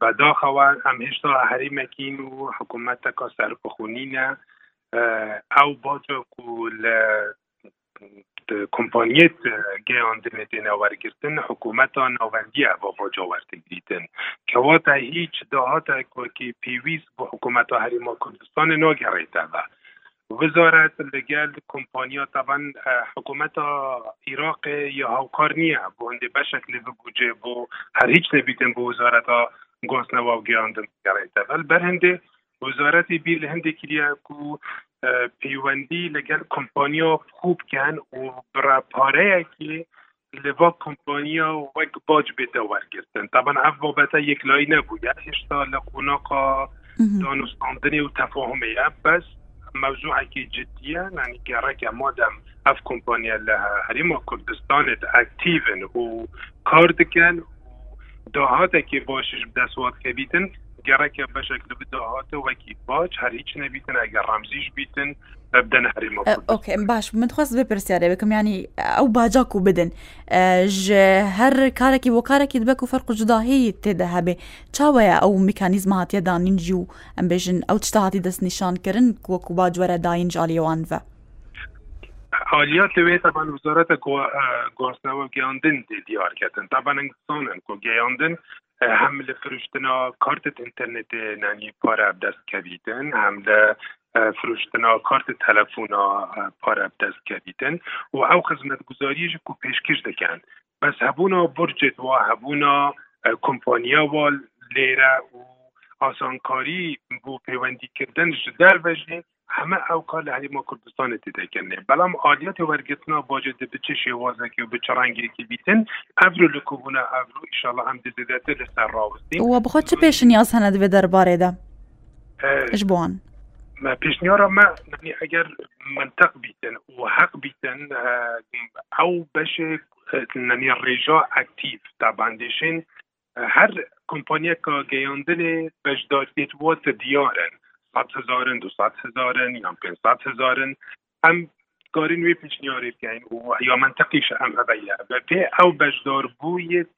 بەداخەوە ئەم هێشتا هەریمەکین و حکوومەتەکە سەرپخونینە ئەو بۆتۆکو لە کۆمپانیت گەیاندنێت ناوەرگرتن حکوومەتا ناوەندیە بۆ بۆ جاوەرتگریتن کەواتە هیچ داهاتێکی پێویست بۆ حکوومەتا هەریما کوردستان ناگەڕێتەوە وزارت لەگەل کۆمپانیا طبعا حکوومەت عراق یا هاوکار نییە بۆ هەندێ بەشک لێ بگوجێ بۆ هەر هیچ نەبیتن بۆ وزارەتا گۆستنەوە و گەیاندن گەڕێتەوە بەر هەندێ وزارەتی بیر لە هەندێک کریا و پەیوەندی لەگەل کۆمپانیا خوب کەن و براپارەیەکی لەوا کۆمپانیا وەک باج بێتە وەرگرتن تابان ئەف بابەتە یەکلایی نەبوو یا هێشتا لە قوناقا دانوستاندنی و تەفاهمەیە بەس موضوعێکی جدیە نانی گەڕێکە مادەم ئەف کۆمپانیا لە هەریما کوردستانت ئەکتیڤن و کار دکەن و داهاتێکی باشش دەسوات کەبیتن گەڕێکە بەشێک لە بداهاتە وەکی باج هەر هیچ نەبیتن ئەگەر ڕامزیش بیتن. بدنا نحرم أه، أوكي باش من متخصص ببرسياري بكم يعني أو باجاكو بدن. أه، ج هر كاركي وكاركي دبكو فرق جداهي تدهبي تشاويا أو ميكانيزم هات يدا نينجو أم بيجن أو تشتاتي دس نشان كرن. وكو باج ورا داين جالي وانفا. حاليات لوی طبعا وزارت آه، گوارسنوا گیاندن دیار کردن طبعا انگسانن که گیاندن هم لفروشتنا کارت انترنت نانی پار دست کبیدن هم ده فروشتنا کارت تەلەفۆنا پارە دەستکەبیتن و ئەو خزمەت گوزاریش و پێشکش دەکەن بەس هەبوونا برجت وە هەبوونا کمپانیا وە لێرە و ئاسانکاری بۆ پەیوەندیکردن ji دەربژین همه او کار لحلی ما کردستان دیده کنه بلام آلیات ورگتنا باجه ده بچه شوازه که بچه رنگی که بیتن افرو لکوبونه افرو ایشالله هم دیده ده لسر راوستیم و بخواد چه پیش نیاز هنه دوی درباره ده؟ اش بوان؟ ما پیشنیارەمە اگر منطق بیتن و حق بیتن آه، أو بتن ئەو بەشێک نەنی ڕێژا ئەکتیف تاباندێشین هەر کۆمپانیەکە گەیاندنێ بەشدارێت وتە دیارن هزارن دو هزارن یا پین پێ هزارن. هم گارین وی پیشنیاری بگیم و یا منطقیش هم ئەم و پی أو ئەو بوید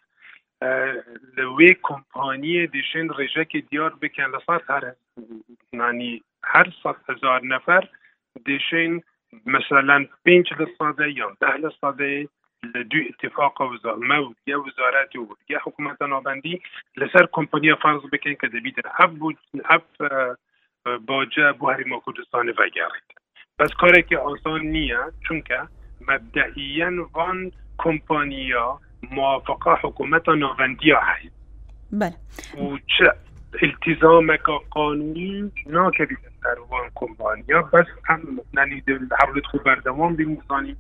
آه، لوی کمپانی دیشن دیشێن که دیار بکن. لسار هر نانی هەر صد هزار نەفەر دیشین مثلا پێنج لە سادە یان ده لە دوی اتفاق وزارمە و یە وزارەتی و یە حکوومەتە نابندی لەسەر کۆمپانیا فارز بکەین کە دەبیتن ئەف ئەف باجە بۆ هەریما کوردستانی ڤگەڕیت بەس کارێکی ئاسان نییە چونکە مبدەهیەن وان کۆمپانیا موافقه حکوومەتە ناوەندیا هەیە و چه التزامێکە قانونی ناکەبیت سەروان کۆمپانیا بەس ئەم نانی هەولت خو بەردەوام بیمزانی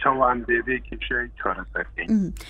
چاوە ئەم دەبێ کێشەی چارەسەرکەین